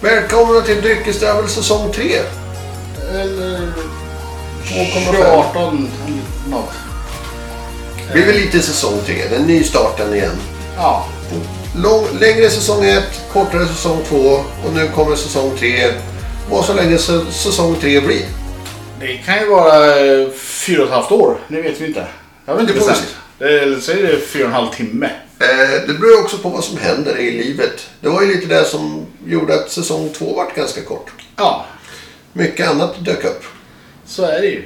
Välkomna till Dryckesdravel säsong 3. Eller 2,5. 18 något. Det blir väl lite säsong 3. Den nystarten igen. Ja. Lång, längre säsong 1, kortare säsong 2 och nu kommer säsong 3. Vad så länge sä- säsong 3 blir. Det kan ju vara eh, fyra och ett halvt år. Det vet vi inte. Jag har inte Det får vi bestämt. Det- Eller så är det fyra och en halv timme. Eh, det beror också på vad som händer i livet. Det var ju lite det som gjorde att säsong 2 vart ganska kort. Ja, Mycket annat dök upp. så är det ju.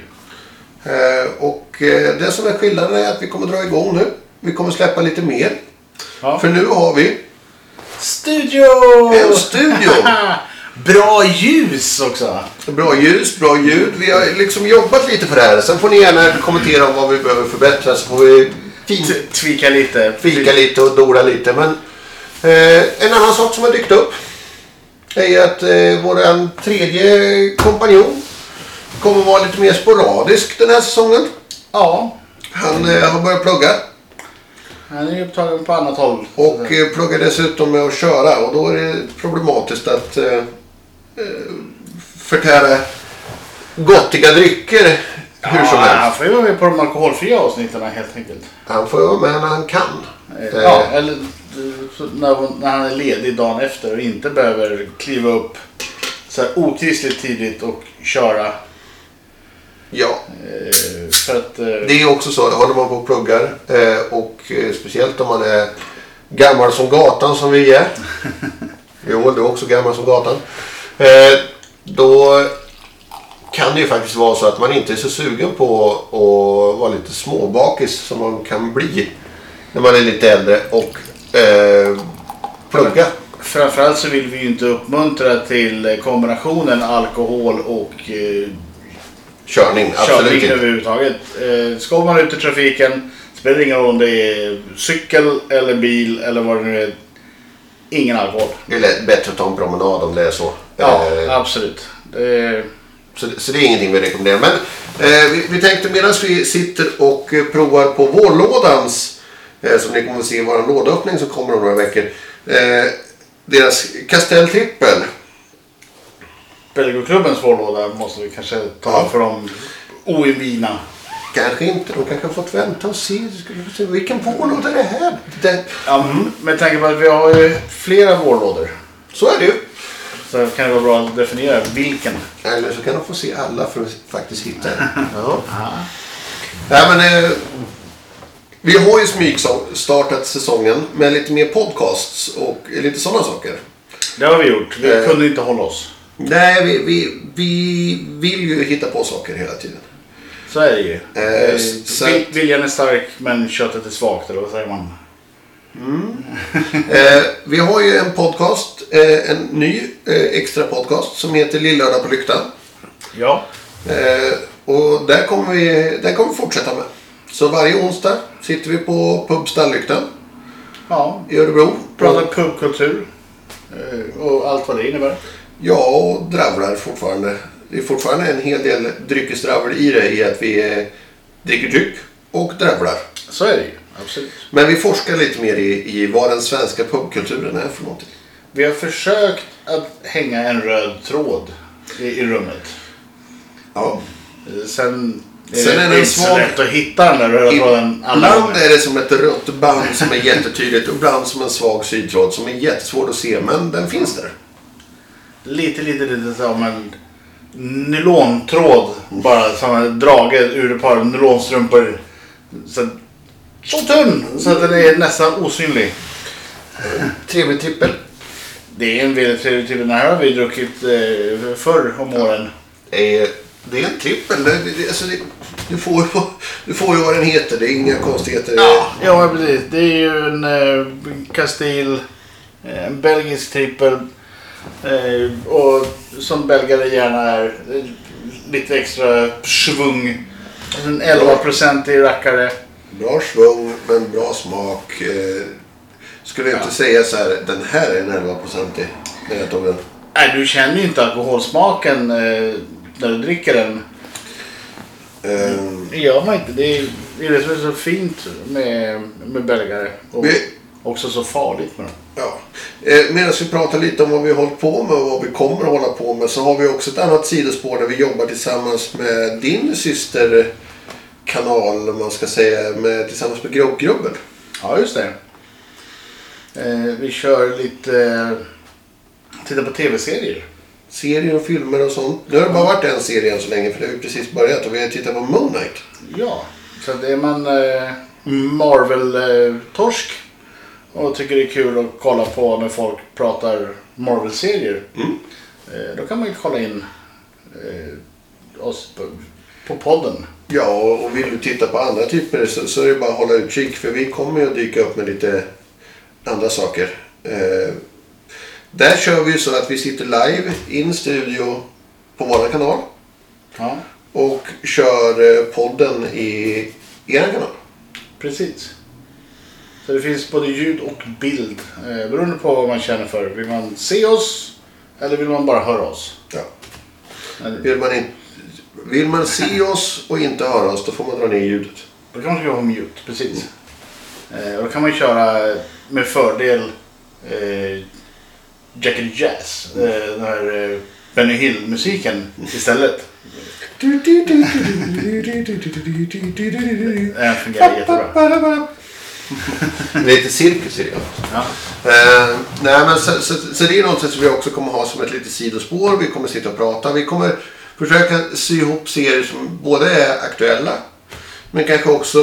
Eh, och eh, det som är skillnaden är att vi kommer dra igång nu. Vi kommer släppa lite mer. Ja. För nu har vi Studio! en studio. Bra ljus också. Bra ljus, bra ljud. Vi har liksom jobbat lite för det här. Sen får ni gärna kommentera om vad vi behöver förbättra så får vi Tvika lite. fika lite och dora lite. Men eh, en annan sak som har dykt upp är att eh, vår tredje kompanjon kommer vara lite mer sporadisk den här säsongen. Ja, Han eh, har börjat plugga han är upptagen på annat håll. och eh, pluggar dessutom med att köra och då är det problematiskt att eh, eh, förtära gottiga drycker hur som Ja, helst. Han får ju vara med på de alkoholfria avsnitten helt enkelt. Han får vara med när han kan. Eh, Ja, eller eh, så när, när han är ledig dagen efter och inte behöver kliva upp så här okristligt tidigt och köra. Ja, Eh, för att, eh, det är också så. Håller man på och pluggar eh, och eh, speciellt om man är gammal som gatan som vi är. Jo, du är också gammal som gatan. Då kan det ju faktiskt vara så att man inte är så sugen på att vara lite småbakis som man kan bli när man är lite äldre och eh, plugga. Framförallt så vill vi ju inte uppmuntra till kombinationen alkohol och eh, Körning, absolut körning inte. överhuvudtaget. Eh, ska man ut i trafiken spelar ingen roll om det är cykel eller bil eller vad det nu är. Ingen alkohol. Det är lätt- bättre att ta en promenad om det är så. Ja, Eh, absolut. Det, Så, så det är ingenting vi rekommenderar. Men eh, vi, vi tänkte medan vi sitter och eh, provar på vårlådans, eh, som ni kommer att se i vår lådöppning som kommer om några veckor. Eh, deras Castell Trippel. Belgoklubbens vårlåda måste vi kanske ta Ja. för de oinvigna. Kanske inte, de kanske har fått vänta och se vilken vårlåda är det här? Det, Ja, Med tanke på att vi har ju flera vårlådor så är det ju. Så kan det vara bra att definiera vilken. Eller så kan de få se alla för att faktiskt hitta den. Ja. Nej, men, eh, vi har ju smygstartat säsongen med lite mer podcasts och lite sådana saker. Det har vi gjort. Vi Eh. kunde inte hålla oss. Nej, vi, vi, vi vill ju hitta på saker hela tiden. Så är det ju. Eh, Eh, så att- Viljan är stark men köttet är svagt eller vad säger man? Eh, vi har ju en podcast, eh, en ny eh, extra podcast som heter Lillördag på lyktan. Ja. Eh, och där kommer vi, den kommer vi fortsätta med. Så varje onsdag sitter vi på pub Stalllyktan Ja. i Örebro. Pratar pubkultur. eh, Och allt vad det innebär. Ja, och dravlar fortfarande. Det är fortfarande en hel del dryckesdravel i det i att vi eh, dricker dryck och dravlar. Så är det ju. Absolut. Men vi forskar lite mer i, i vad den svenska pubkulturen är för någonting. Vi har försökt att hänga en röd tråd i, i rummet. Ja. Eh, Sen, Sen är det inte så lätt att hitta den där röda tråden Ibland är det som ett rött band som är jättetydligt och ibland som en svag sydtråd som är jättesvår att se men den finns där. Lite, lite, lite som en nylontråd. Bara som en drage ur ett par nylonstrumpor. Så, så tunn så att den är nästan osynlig. Trevlig trippel. Det är en väldigt trevlig typ. Den här har vi druckit eh, förr om åren. Eh, Det är en trippel. Det, det, alltså det, du, får, du får ju vad den heter. Det är inga konstigheter. Ja, ja precis. Det är ju en eh, Castile, eh, en belgisk trippel. Eh, och som belgare gärna är, eh, lite extra svung. En 11% i rackare. Bra svung men bra smak. Eh, skulle jag inte säga så här. Den här är en 11-procentig. När jag tog den. Nej, du känner ju inte alkoholsmaken eh, när du dricker den. Eh, Det gör man inte. Det är det, är det som är så fint med, med belgare. Och, vi, också så farligt med dem. Ja. Eh, Medan vi pratar lite om vad vi har hållit på med och vad vi kommer att hålla på med så har vi också ett annat sidospår där vi jobbar tillsammans med din systerkanal, om man ska säga, med, tillsammans med Groggrubbel. Ja, just det. Eh, vi kör lite... Eh, titta på tv-serier. Serier och filmer och sånt. Nu har det bara varit en serie än så länge för det har ju precis börjat och vi har tittat på Moon Knight. Ja, så det är man eh, Marvel-torsk och tycker det är kul att kolla på när folk pratar Marvel-serier. Mm. Eh, då kan man ju kolla in eh, oss på, på podden. Ja, och vill du titta på andra typer så, så är det bara att hålla utkik för vi kommer ju att dyka upp med lite andra saker. Eh, där kör vi ju så att vi sitter live in studio på vår kanal Ja, och kör eh, podden i er kanal. precis. Så det finns både ljud och bild eh, beroende på vad man känner för. Vill man se oss eller vill man bara höra oss? Ja. Vill, man in, vill man se oss och inte höra oss då får man dra ner ljudet. Då kan man skriva på mute, precis. Eh, och då kan man köra med fördel eh, Jack and Jazz. Eh, den här eh, Benny Hill-musiken istället. Den fungerar jättebra. Lite cirkus i det. Ja. Eh, nej, men så, så, så det är något som vi också kommer ha som ett litet sidospår. Vi kommer sitta och prata. Vi kommer försöka sy ihop serier som både är aktuella men kanske också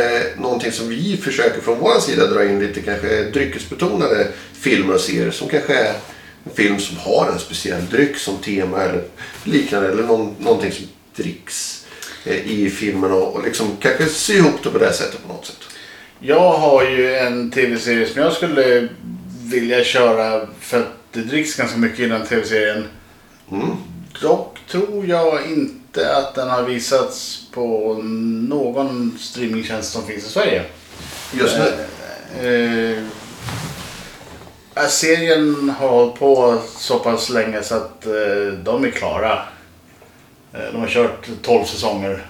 eh, någonting som vi försöker från vår sida dra in lite kanske dryckesbetonade filmer och serier som kanske är en film som har en speciell dryck som tema eller liknande eller någon, någonting som dricks eh, i filmen och, och liksom kanske sy ihop det på det sättet på något sätt. Jag har ju en tv-serie som jag skulle vilja köra för att det dricks ganska mycket i den tv-serien. Mm. Dock tror jag inte att den har visats på någon streamingtjänst som finns i Sverige. Just nu. Eh, eh, serien har hållit på så pass länge så att eh, de är klara. Eh, de har kört 12 säsonger.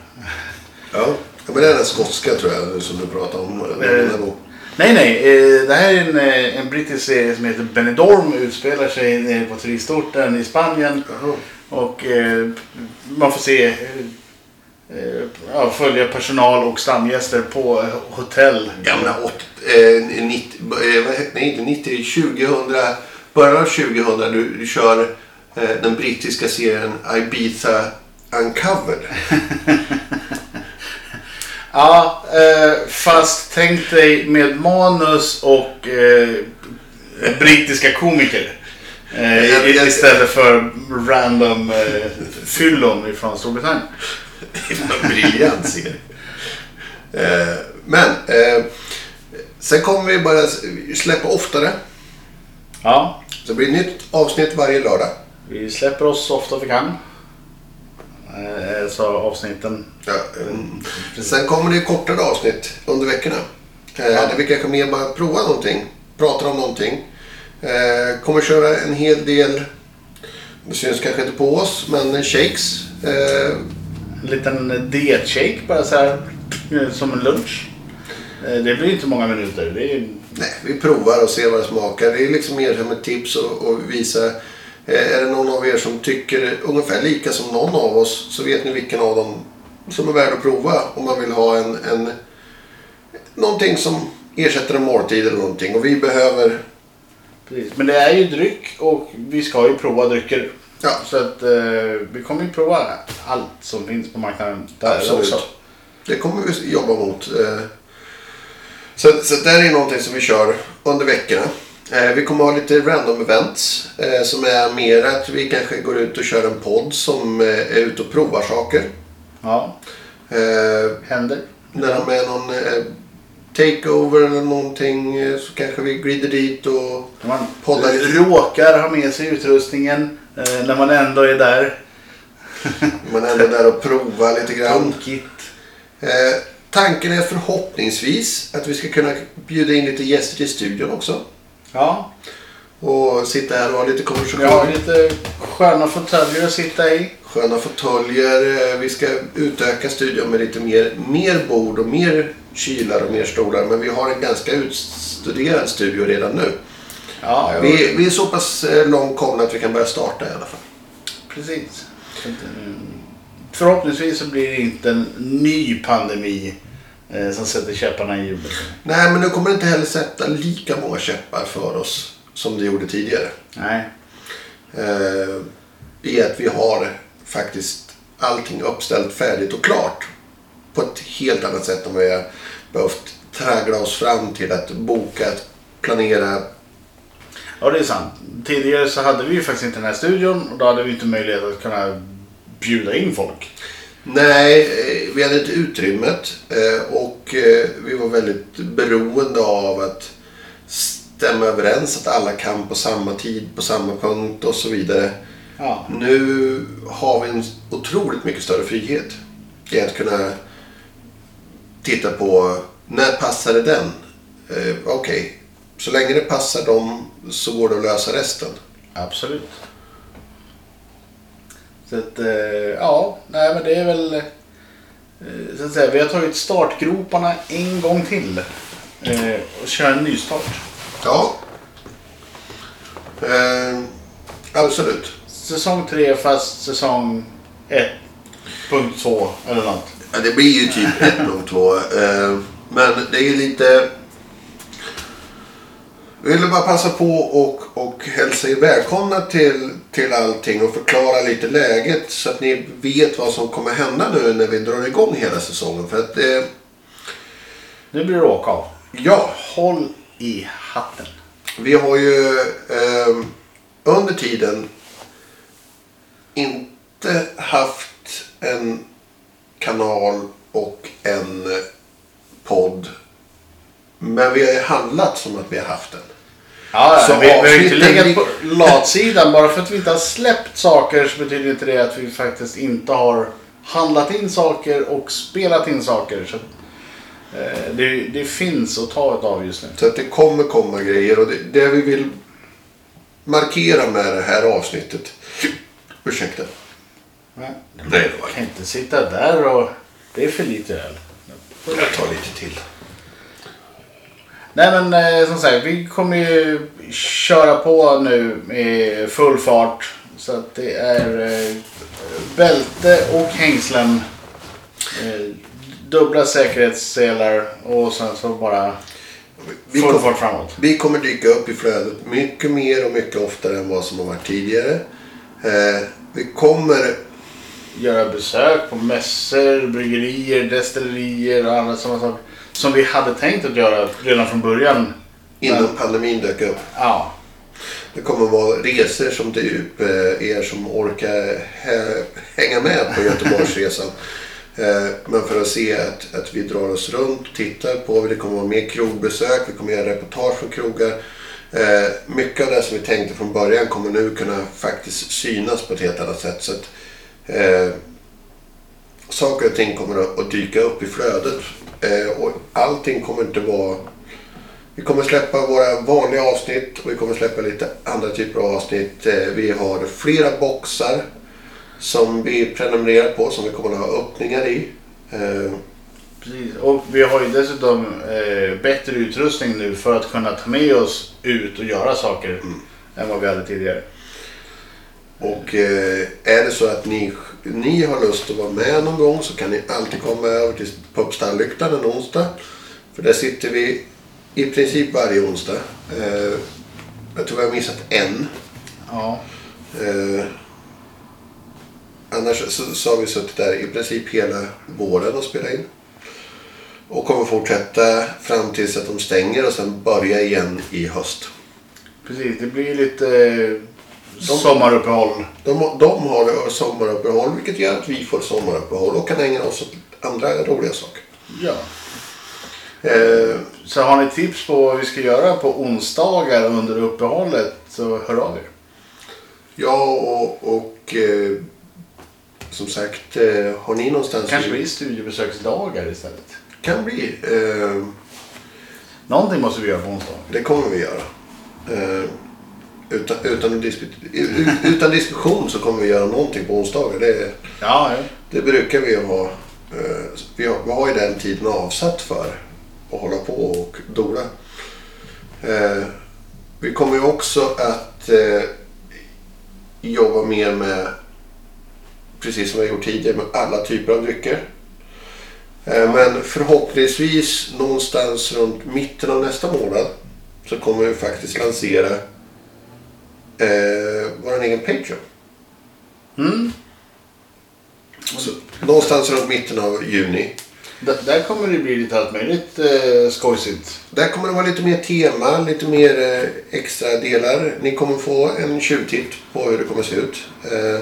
Ja. men det är den skotska tror jag som du pratar om. Eh, Nej, nej. Eh, det här är en, eh, en brittisk serie som heter Benidorm. Utspelar sig nere på turistorten i Spanien. Jaha. Och eh, man får se, eh, ja, följa personal och stamgäster på eh, hotell. Gamla åt, eh, 90, eh, nej inte 90, 2000, början av 2000 du, du kör eh, den brittiska serien Ibiza Uncovered. Ja, fast tänk dig med manus och brittiska komiker. Eh, istället för random eh, fyllon från Storbritannien. Briljant serie. Eh, men eh, sen kommer vi bara släppa oftare. Ja, Så det blir ett nytt avsnitt varje lördag. vi släpper oss så ofta vi kan. Eh, så avsnitten. Ja, eh, sen kommer det kortare avsnitt under veckorna. Eh, Ja. Där vi kanske mer bara provar någonting, pratar om någonting. Eh, kommer köra en hel del, det syns kanske inte på oss, men shakes. Eh, En liten dietshake bara så här som en lunch. Eh, det blir inte många minuter. Det är, nej, vi provar och ser vad det smakar. Det är liksom mer som ett tips och, och visa. Eh, är det någon av er som tycker ungefär lika som någon av oss så vet ni vilken av dem som är värd att prova om man vill ha en, en någonting som ersätter en måltid eller någonting. Och vi behöver precis. Men det är ju dryck och vi ska ju prova drycker. Ja. Så att eh, vi kommer ju prova allt som finns på marknaden där Absolut. också. Det kommer vi jobba mot. eh. Så, så det är någonting som vi kör under veckorna. Eh, Vi kommer ha lite random events eh, som är mer att vi kanske går ut och kör en podd som är ute och provar saker. Ja, händer. När de är någon takeover eller någonting eh, så kanske vi glider dit och man Poddar lite. råkar ha med sig utrustningen eh, när man ändå är där. man är ändå där och provar lite grann. Eh, tanken är förhoppningsvis att vi ska kunna bjuda in lite gäster till studion också. Ja, Och sitta här och ha lite konversation. vi har lite sköna fåtöljer att sitta i. Sköna fåtöljer. Eh, Vi ska utöka studion med lite mer, mer bord och mer kylar och mer stolar. Men vi har en ganska utstuderad studio redan nu. Ja, Vi, vi är så pass eh, långt komna att vi kan börja starta i alla fall. Precis. Förhoppningsvis så blir det inte en ny pandemi eh, som sätter käpparna i hjulet. Nej, men nu kommer det inte heller sätta lika många käppar för oss som det gjorde tidigare. Nej. Eh, I att vi har faktiskt allting uppställt färdigt och klart. På ett helt annat sätt än vad vi har behövt traggla oss fram till att boka, planera. Ja, det är sant. Tidigare så hade vi ju faktiskt inte den här studion och då hade vi inte möjlighet att kunna bjuda in folk. Nej, eh, vi hade inte utrymmet eh, och eh, vi var väldigt beroende av att stämma överens att alla kan på samma tid, på samma punkt och så vidare. Ja. Nu har vi en otroligt mycket större frihet i att kunna titta på när passar det den? Eh, Okej, så länge det passar dem så går det att lösa resten. Absolut. Så att, eh, ja, nej men det är väl... eh, Så att säga, vi har tagit startgroparna en gång till. eh, Och kör en nystart. Ja. Eh, absolut. Säsong 3 fast säsong 1.2 eller något. Ja, det blir ju typ ett och två. Eh, men det är ju lite... Jag ville bara passa på och, och hälsa er välkomna till, till allting och förklara lite läget så att ni vet vad som kommer hända nu när vi drar igång hela säsongen. För att, eh, Nu blir det åka av. ja, Håll i hatten. vi har ju eh, under tiden inte haft en kanal och en eh, podd. Men vi har ju handlat som att vi har haft den. Ja, Så vi, vi har ju inte legat på latsidan. Bara för att vi inte har släppt saker så betyder inte det att vi faktiskt inte har handlat in saker och spelat in saker. Så, eh, det, det finns att ta ett av just nu. Så att det kommer komma grejer och det, det vi vill markera med det här avsnittet. Ursäkta. Nej, det var kan inte sitta där och... Det är för lite öl. Jag tar lite till. Nej men eh, som sagt, vi kommer ju köra på nu med full fart. Så att det är eh, bälte och hängslen. Eh, dubbla säkerhetsselar och sen så bara Vi, full kom, fart framåt. vi kommer dyka upp i flödet mycket mer och mycket oftare än vad som har varit tidigare. Eh, vi kommer Göra besök på mässor, bryggerier, destillerier och andra sådana saker. Som vi hade tänkt att göra redan från början. innan Men- pandemin dök upp. Ja, Det kommer vara resor som typ eh, er som orkar hä- hänga med på Göteborgsresan. Eh, Men för att se att, att vi drar oss runt, tittar på, det kommer vara mer krogbesök, vi kommer göra reportage från krogar. Eh, Mycket av det som vi tänkte från början kommer nu kunna faktiskt synas på ett helt annat sätt. Så att, eh, saker och ting kommer att, att dyka upp i flödet. Eh, och allting kommer inte vara vi kommer släppa våra vanliga avsnitt och vi kommer släppa lite andra typer av avsnitt. Eh, Vi har flera boxar som vi prenumererar på som vi kommer att ha öppningar i. Eh, Precis. Och vi har ju dessutom eh, bättre utrustning nu för att kunna ta med oss ut och göra saker än vad vi hade tidigare. Och eh, är det så att ni, ni har lust att vara med någon gång så kan ni alltid komma över till Pubstallyktan en onsdag. För där sitter vi i princip varje onsdag. Eh, jag tror vi har missat en. Ja. Eh, annars så, så har vi suttit där i princip hela våren och spelat in. Och kommer fortsätta fram tills att de stänger och sen börja igen i höst. Precis, det blir lite eh, sommaruppehåll. De, de har sommaruppehåll vilket gör att vi får sommaruppehåll och kan ägna oss åt andra roliga saker. Ja. Eh, Så har ni tips på vad vi ska göra på onsdagar under uppehållet så hör av er. ja och, och eh, som sagt eh, har ni någonstans... Kanske blir studiebesöksdagar istället. Kan bli. Eh, Någonting måste vi göra på onsdag. Det kommer vi göra. Eh, utan, utan, u- utan diskussion så kommer vi göra någonting på onsdagar. Det, Ja, ja. det brukar vi ha. eh, Vi har, vi har ju den tiden avsatt för att hålla på och dora. Eh, Vi kommer ju också att eh, jobba mer med, precis som vi har gjort tidigare, med alla typer av drycker. Eh, Men förhoppningsvis någonstans runt mitten av nästa månad så kommer vi faktiskt lansera eh, vår egen Patreon. Mm. Så, någonstans runt mitten av juni. D- där kommer det bli lite allt möjligt eh, skojsigt. Där kommer det vara lite mer tema, lite mer eh, extra delar. Ni kommer få en tjuvtitt på hur det kommer se ut. Eh,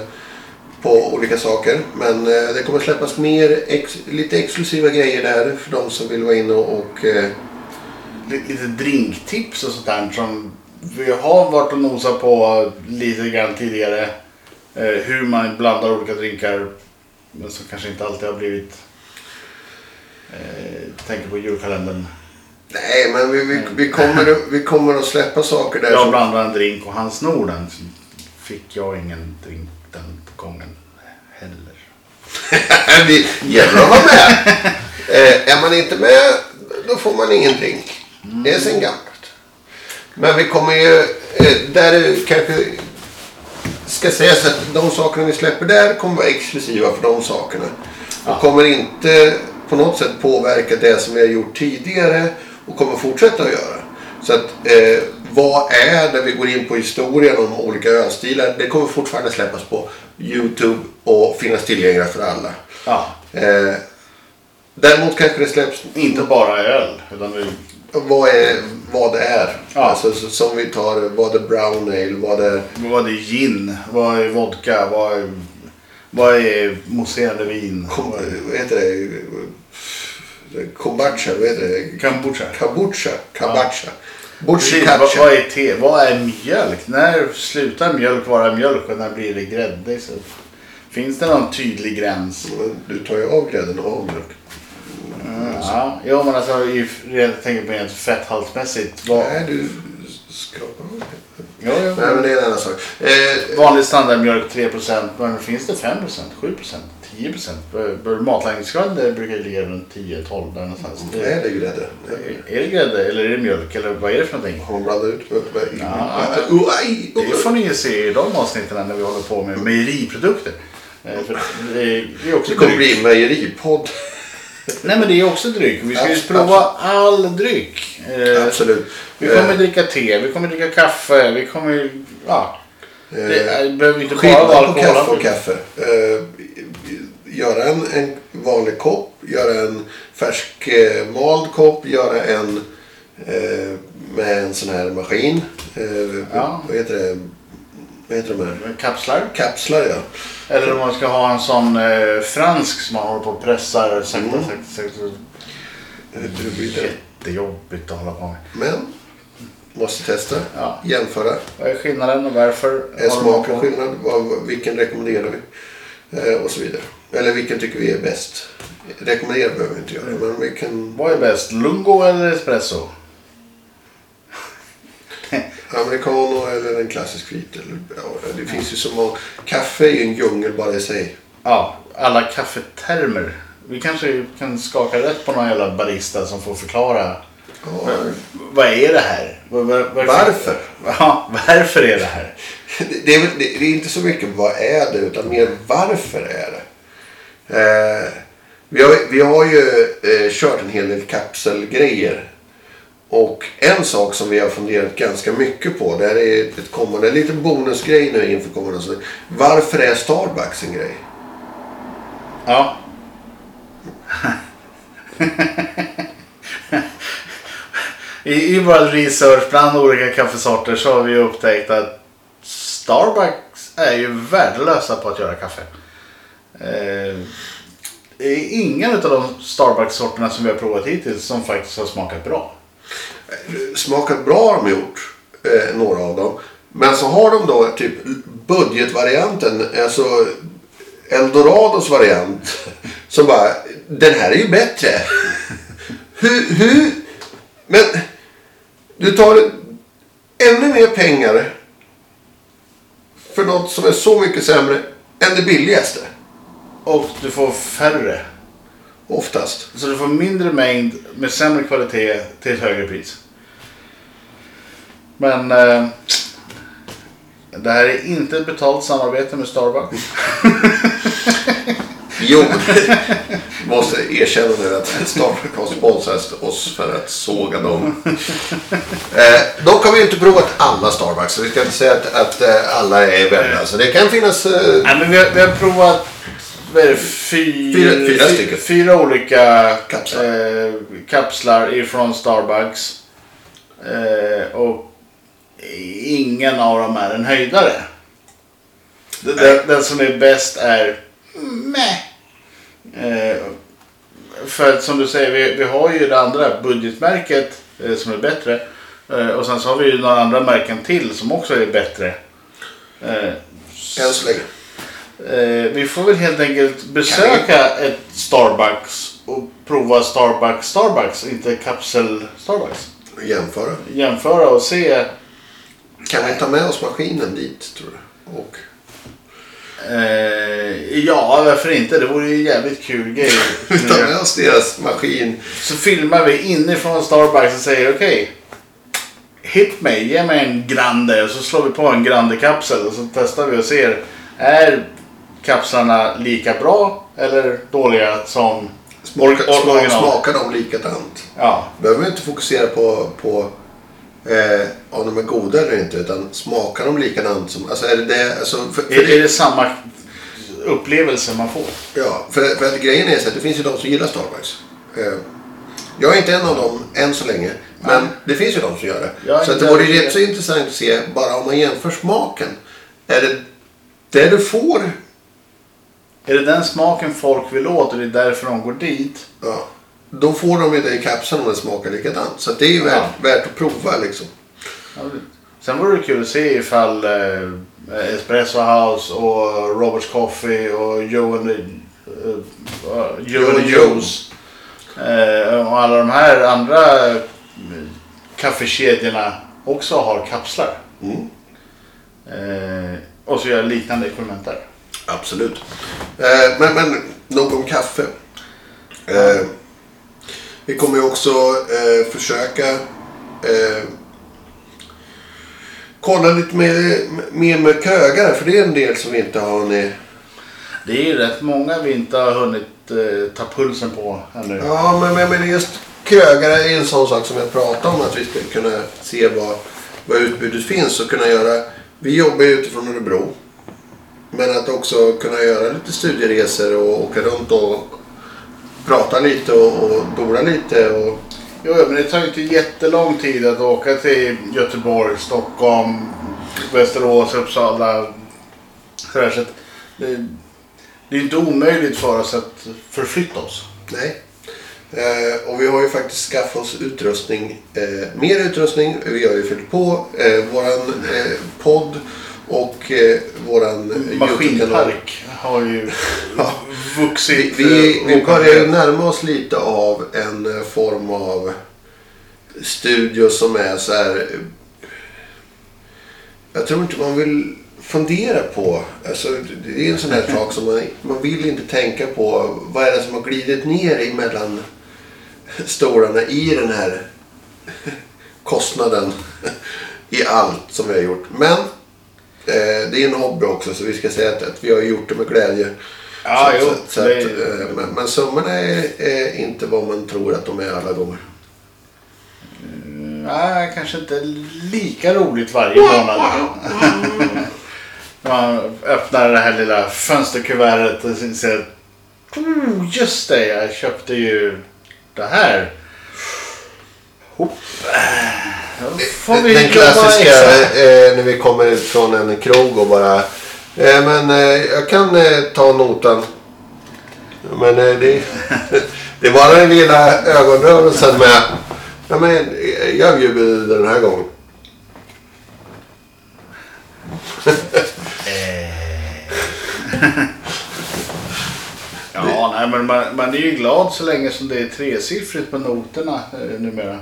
på olika saker. Men eh, det kommer släppas mer ex, lite exklusiva grejer där för de som vill vara inne och, och eh, Lite, drinktips och sånt där som vi har varit och nosat på lite grann tidigare. Eh, hur man blandar olika drinkar. Men som kanske inte alltid har blivit... Eh, tänker på julkalendern. Nej, men vi, vi, vi, kommer, vi kommer att släppa saker där Jag blandar en drink och han snor den. Fick jag ingen drink den gången heller. det gäller att vara med. Eh, är man inte med, då får man ingen drink. Det är sen gammalt. Men vi kommer ju, eh, där kanske ska sägas att de sakerna vi släpper där kommer vara exklusiva för de sakerna. Och kommer inte på något sätt påverka det som vi har gjort tidigare och kommer fortsätta att göra. Så att eh, vad är det vi går in på historien om olika ölstilar. Det kommer fortfarande släppas på Youtube och finnas tillgängliga för alla. Ja, Eh, däremot kanske det släpps inte bara öl. Utan vi, vad, är, vad det är. Ja. Alltså, så, som vi tar vad är brown ale, vad är... vad är gin? Vad är vodka? Vad är, vad är mousserande vin? Kom, Vad heter det? Kombucha, vad heter det? kombucha? Kabucha. Kabacha. Precis, vad, Butchikacha. vad är te? Vad är mjölk? När slutar mjölk vara mjölk och när blir det grädde? Så, finns det någon tydlig gräns? Du tar ju av grädden och av mjölk. Ja, jo men alltså jag tänker på rent fetthaltsmässigt. Vad, Nej, du det. jo, jo. Nej, men det är en annan sak. Eh, Vanlig standardmjölk 3%, men finns det 5%, 7%, 10%? Bör- bör- Matlagningsgrad brukar ligga runt 10-12 där någonstans. nej, Det, det är grädde. är det grädde eller är det mjölk eller vad är det för någonting? Har man blandat ut? Ja. Aj, uh. Det får ni ju se i de avsnitten när vi håller på med mejeriprodukter. Eh, För det är det också Det kommer bli mejeripodd. Nej men det är också dryck. Vi ska ju prova all dryck. Eh, Absolut. Vi kommer dricka te, vi kommer dricka kaffe, vi kommer... Ja. Det Eh, är- behöver inte bara vara på kaffe och kaffe. Eh, göra en, en vanlig kopp, göra en färsk eh, mald kopp, göra en eh, med en sån här maskin. Eh, Ja. Vad heter det? Vad heter de här? Kapslar. Kapslar ja. Eller om man ska ha en sån eh, fransk som man håller på och pressar sakta, Mm. sakta, sakta. Hur blir det? Jättejobbigt att hålla på med. Men måste testa, Ja. jämföra. Vad är skillnaden och varför? Är smaken skillnad? Vad, vilken rekommenderar vi? Eh, och så vidare. Eller vilken tycker vi är bäst? Rekommendera behöver vi inte göra. Men vi kan... Vad är bäst? Lungo eller espresso? Americano eller en klassisk vit. Eller, ja, det finns ju så många. Kaffe är ju en djungel bara i sig. Ja, alla kaffetermer. Vi kanske kan skaka rätt på någon jävla barista som får förklara. Ja, Vad är det här? Var, var, varför? Varför? Ja, varför är det här? det, är, det, det är inte så mycket vad är det utan mer varför är det. Eh, vi, har, vi har ju eh, kört en hel del kapselgrejer. Och en sak som vi har funderat ganska mycket på. Det här är ett kommande, en liten bonusgrej nu inför kommande. säsong. Varför är Starbucks en grej? Ja. I, I vår research bland olika kaffesorter så har vi upptäckt att Starbucks är ju värdelösa på att göra kaffe. Eh, det är ingen av de Starbucks-sorterna som vi har provat hittills som faktiskt har smakat bra smakat bra har de gjort. Eh, några av dem. Men så har de då typ budgetvarianten. Alltså Eldorados variant. Som bara, den här är ju bättre. hur, hur? Men du tar ännu mer pengar för något som är så mycket sämre än det billigaste. Och du får färre. Oftast. Så du får mindre mängd med sämre kvalitet till ett högre pris. Men eh, det här är inte ett betalt samarbete med Starbucks. Jo, måste erkänna nu att Starbucks har sponsrat oss för att såga dem. Eh, dock har vi inte provat alla Starbucks, så vi ska inte säga att, att eh, alla är vänliga. Så det kan finnas... Eh, Nej, men vi, har, vi har provat vad är det, fyra, Fyra- fyra stycken. fyra olika Kapslar. eh, kapslar ifrån Starbucks. Eh, och ingen av dem är en höjdare. Den, den, den som är bäst är meh. Eh, för som du säger, vi, vi har ju det andra budgetmärket eh, som är bättre. Eh, och sen så har vi ju några andra märken till som också är bättre. Eh, än så länge. Eh, vi får väl helt enkelt besöka ett Starbucks och prova Starbucks Starbucks, inte kapsel Starbucks. Jämföra. Jämföra och se. Kan vi ta med oss maskinen dit, tror du? Och, Eh, ja, varför inte? Det vore ju en jävligt kul grej. vi tar med oss deras maskin. Så filmar vi inifrån Starbucks och säger okej. hit mig, ge mig en Grande och så slår vi på en Grande-kapsel och så testar vi och ser. Är kapslarna lika bra eller dåliga som Smaka, or- smak, original? smakar de likadant? Ja, Behöver inte fokusera på, på eh, om de är goda eller inte. Utan smakar de likadant som... Alltså är det det... Alltså, för, för är, det är det samma upplevelse man får? Ja, för, för att grejen är så att det finns ju de som gillar Starbucks. Eh, jag är inte en av dem än så länge. Men det finns ju de som gör det. Jag så att det vore rätt så intressant att se, bara om man jämför smaken. Är det det du får? Är det den smaken folk vill åt och det är därför de går dit? Ja, då får de ju det i kapseln om det smakar likadant. Så det är ju värt, värt att prova liksom. Ja, Sen vore det kul att se ifall eh, Espresso House och Roberts Coffee och Joe and, eh, eh, Joe and. Joes eh, och alla de här andra eh, kaffekedjorna också har kapslar. Mm. Eh, och så gör liknande experiment där. Absolut. Eh, men, men nog om kaffe. Eh, vi kommer ju också eh, försöka eh, kolla lite mer, mer med krögare. För det är en del som vi inte har hunnit. Det är ju rätt många vi inte har hunnit eh, ta pulsen på ännu. Ja, men, men, men just krögare är en sån sak som jag pratade om. Att vi ska kunna se vad, vad utbudet finns och kunna göra. Vi jobbar ju utifrån Örebro. Men att också kunna göra lite studieresor och åka runt och prata lite och, och bora lite. Och, Jo, men det tar ju inte jättelång tid att åka till Göteborg, Stockholm, Västerås, Uppsala. Sådär, så att det, det är inte omöjligt för oss att förflytta oss. nej. Eh, och vi har ju faktiskt skaffat oss utrustning. Eh, mer utrustning. Vi har ju fyllt på eh, våran eh, podd och eh, våran eh. Maskinpark har ju vuxit. Vi, vi, eh, vi börjar ju närma oss lite av en eh, form av studio som är så här. Jag tror inte man vill fundera på. Alltså, det är en sån här sak som man, man vill inte tänka på. Vad är det som har glidit ner emellan stolarna i den här kostnaden i allt som vi har gjort. Men det är en hobby också så vi ska säga att, att vi har gjort det med glädje. Ja, så, jo, så, så att, är- eh, men, men summorna är, är inte vad man tror att de är alla gånger. Nej, kanske inte lika roligt varje månad. Man öppnar det här lilla fönsterkuvertet och ser oh, just det, jag köpte ju det här. Hopp. Den klassiska extra. eh, när vi kommer ut från en krog och bara eh, Men eh, jag kan eh, ta notan. Men eh, det, det var den lilla ögonrörelsen med ja, men, eh, jag bjuder den här gången. Ja, nej, men man, man är ju glad så länge som det är tresiffrigt på noterna eh, numera.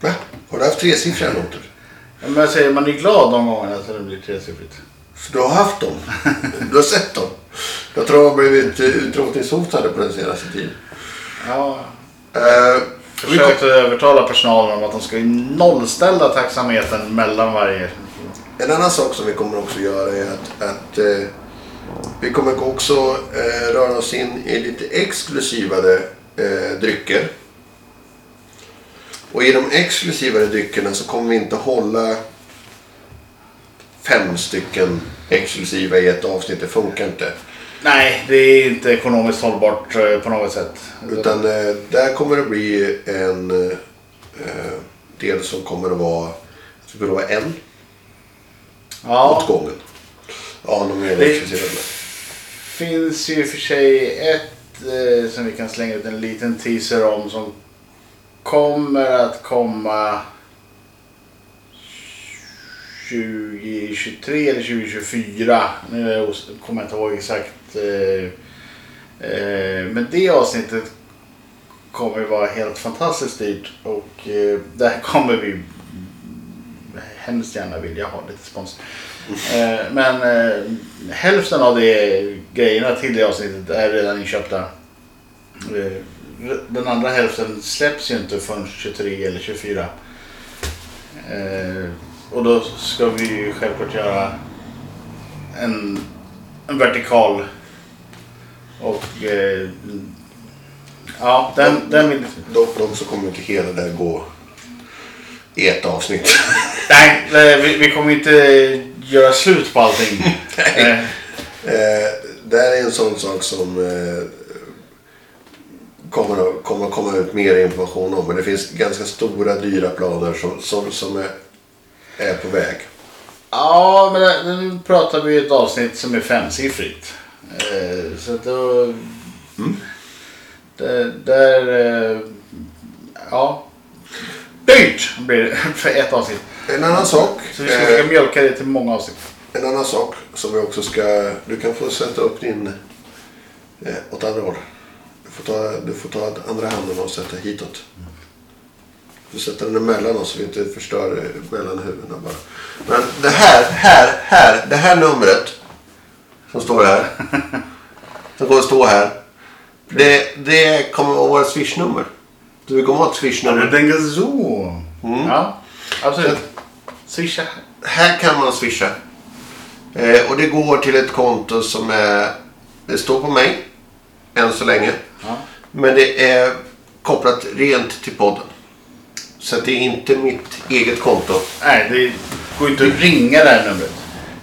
Va? Har du haft tresiffriga noter? Men jag säger, man är glad de gångerna så det blir tresiffrigt. Så du har haft dem? Du har sett dem? Jag tror de har blivit eh, utrotningshotade på den senaste tiden. Ja, Eh, vi kom, försökte övertala personalen om att de ska nollställa taxametern mellan varje. en annan sak som vi kommer också göra är att, att eh, vi kommer också eh, röra oss in i lite exklusivare eh, drycker. Och i de exklusivare dryckerna så kommer vi inte hålla fem stycken exklusiva i ett avsnitt. Det funkar inte. Nej, det är inte ekonomiskt hållbart eh, på något sätt. Utan eh, där kommer det bli en eh, del som kommer att vara, som kommer att vara en ja, åt gången. Ja, är Det- exklusiva. finns ju i och för sig ett som vi kan slänga ut en liten teaser om som kommer att komma 2023 eller 2024. Nu kommer jag inte ihåg exakt. Eh, eh, men det avsnittet kommer vara helt fantastiskt dyrt och eh, där kommer vi hemskt gärna vilja ha lite spons. Men hälften av de grejerna till det avsnittet är redan inköpta. Den andra hälften släpps ju inte förrän 23 eller 24. Eh, och då ska vi ju självklart göra en, en vertikal. Och eh, ja, den, den vill... Dock, dock så kommer inte hela det gå i ett avsnitt. Nej, eh, vi, vi kommer inte göra slut på allting. Eh, Eh, det här är en sån sak som eh, kommer, att, kommer komma ut mer information om. Men det finns ganska stora dyra planer som, som, som är, är på väg. Ja, men det- nu pratar vi ett avsnitt som är femsiffrigt. Eh, så att då... Det, där... Eh, ja. Dyrt blir det för ett avsnitt. En annan sak. Så vi ska eh, försöka mjölka det till många avsnitt. En annan sak som vi också ska... Du kan få sätta upp din eh, åt andra håll. Du får ta, du får ta andra handen och sätta hitåt. Du sätter den emellan oss så vi inte förstör mellan huvudena bara. Men det här, här, här. Det här numret som står här. Som kommer att stå här. Det, det kommer att vara vårt swishnummer. Så vi kommer att ha ett swishnummer. du tänker så. Ja, absolut. Swisha. Här kan man swisha. Eh, och det går till ett konto som är... Det står på mig. Än så länge. Ja. Men det är kopplat rent till podden. Så det är inte mitt eget konto. Nej, det går inte att ringa det här numret.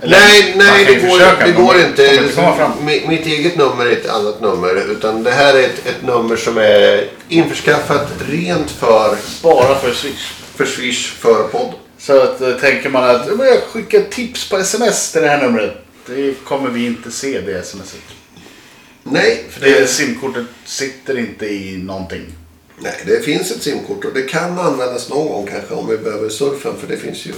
Eller, nej, nej det ju går, försöka, det går inte. Mitt eget nummer är ett annat nummer. Utan det här är ett, ett nummer som är införskaffat rent för, Bara för Swish. för Swish för podden. Så att, eh, tänker man att "Ja, men jag skickar tips på sms till det här numret. Det kommer vi inte se det smset. Nej, För det simkortet sitter inte i någonting. Nej, det finns ett simkort och det kan användas någon gång kanske om vi behöver surfen för det finns ju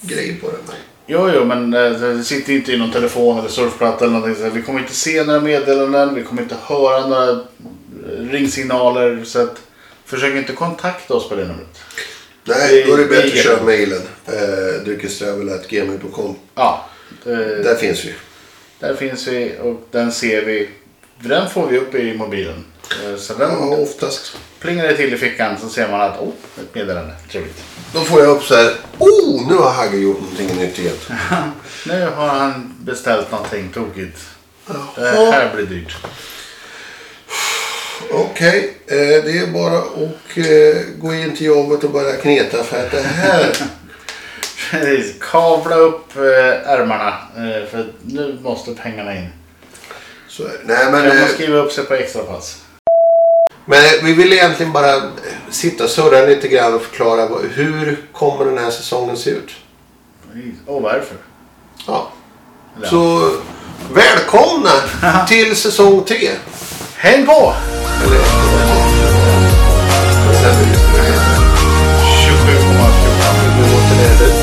grejer på det. Men... Jo, jo, men eh, det sitter inte i någon telefon eller surfplatta eller någonting. Vi kommer inte se några meddelanden. Vi kommer inte höra några eh, ringsignaler. Så att, försök inte kontakta oss på det numret. Nej, Det- då är det det bättre är att köra mejlen. Eh, Dryckesdravel.gmail.com. Ja, det, Där finns vi. där finns vi och den ser vi. Den får vi upp i mobilen. Eh, Så den Ja, oftast. plingar det till i fickan så ser man att oh, ett meddelande. Trevligt. Då får jag upp så här. Oh, nu har Hagge gjort någonting nytt igen. Nu har han beställt någonting tokigt. Det här blir dyrt. Okej, eh, det är bara att eh, gå in till jobbet och börja kneta för att det här... Precis. Kavla upp eh, ärmarna. För nu måste pengarna in. Så. Nej, men, Kan man eh, skriva upp sig på extrapass? men eh, vi vill egentligen bara eh, sitta och surra lite grann och förklara vad, hur kommer den här säsongen se ut. Och varför? Ja. Ja. Så välkomna till säsong tre. Häng på! Eller, 27,14.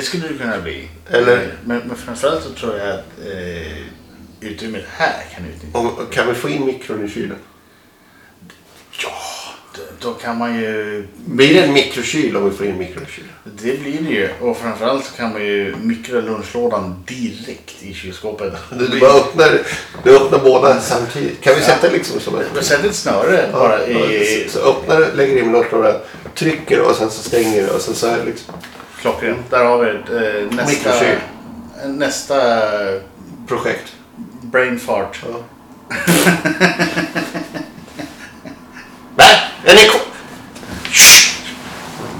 Det. Det skulle det kunna bli. Eller framförallt så tror jag att eh, utrymmet här kan utnyttjas. Kan vi få in mikron i kylen? Ja, då, då kan man ju... Blir det en mikrokyl om vi får in mikron i kylen? Det blir det ju. Och framförallt så kan man ju mikra lunchlådan direkt i kylskåpet. Du, du bara öppnar, du öppnar båda samtidigt. Kan vi sätta liksom som en... Jag sätter ett snöre bara i Så öppnar, lägger in lunchlådan, trycker och sen så stänger det och sen så här liksom. Klockrent. Där har vi eh, nästa, nästa Projekt. brain fart. Ja. Den är ko- Shh!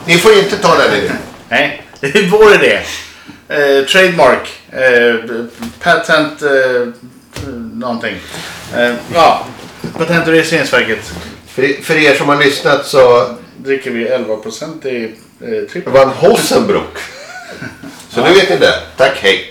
Ni får inte ta den idén. Nej, det är vår idé. Eh, trademark. Eh, patent eh, någonting. Eh, ja, Patent och registreringsverket. För, för er som har lyssnat så Dricker vi 11% i eh. Van Hossenbroek. Så nu vet ni det. Tack, hej.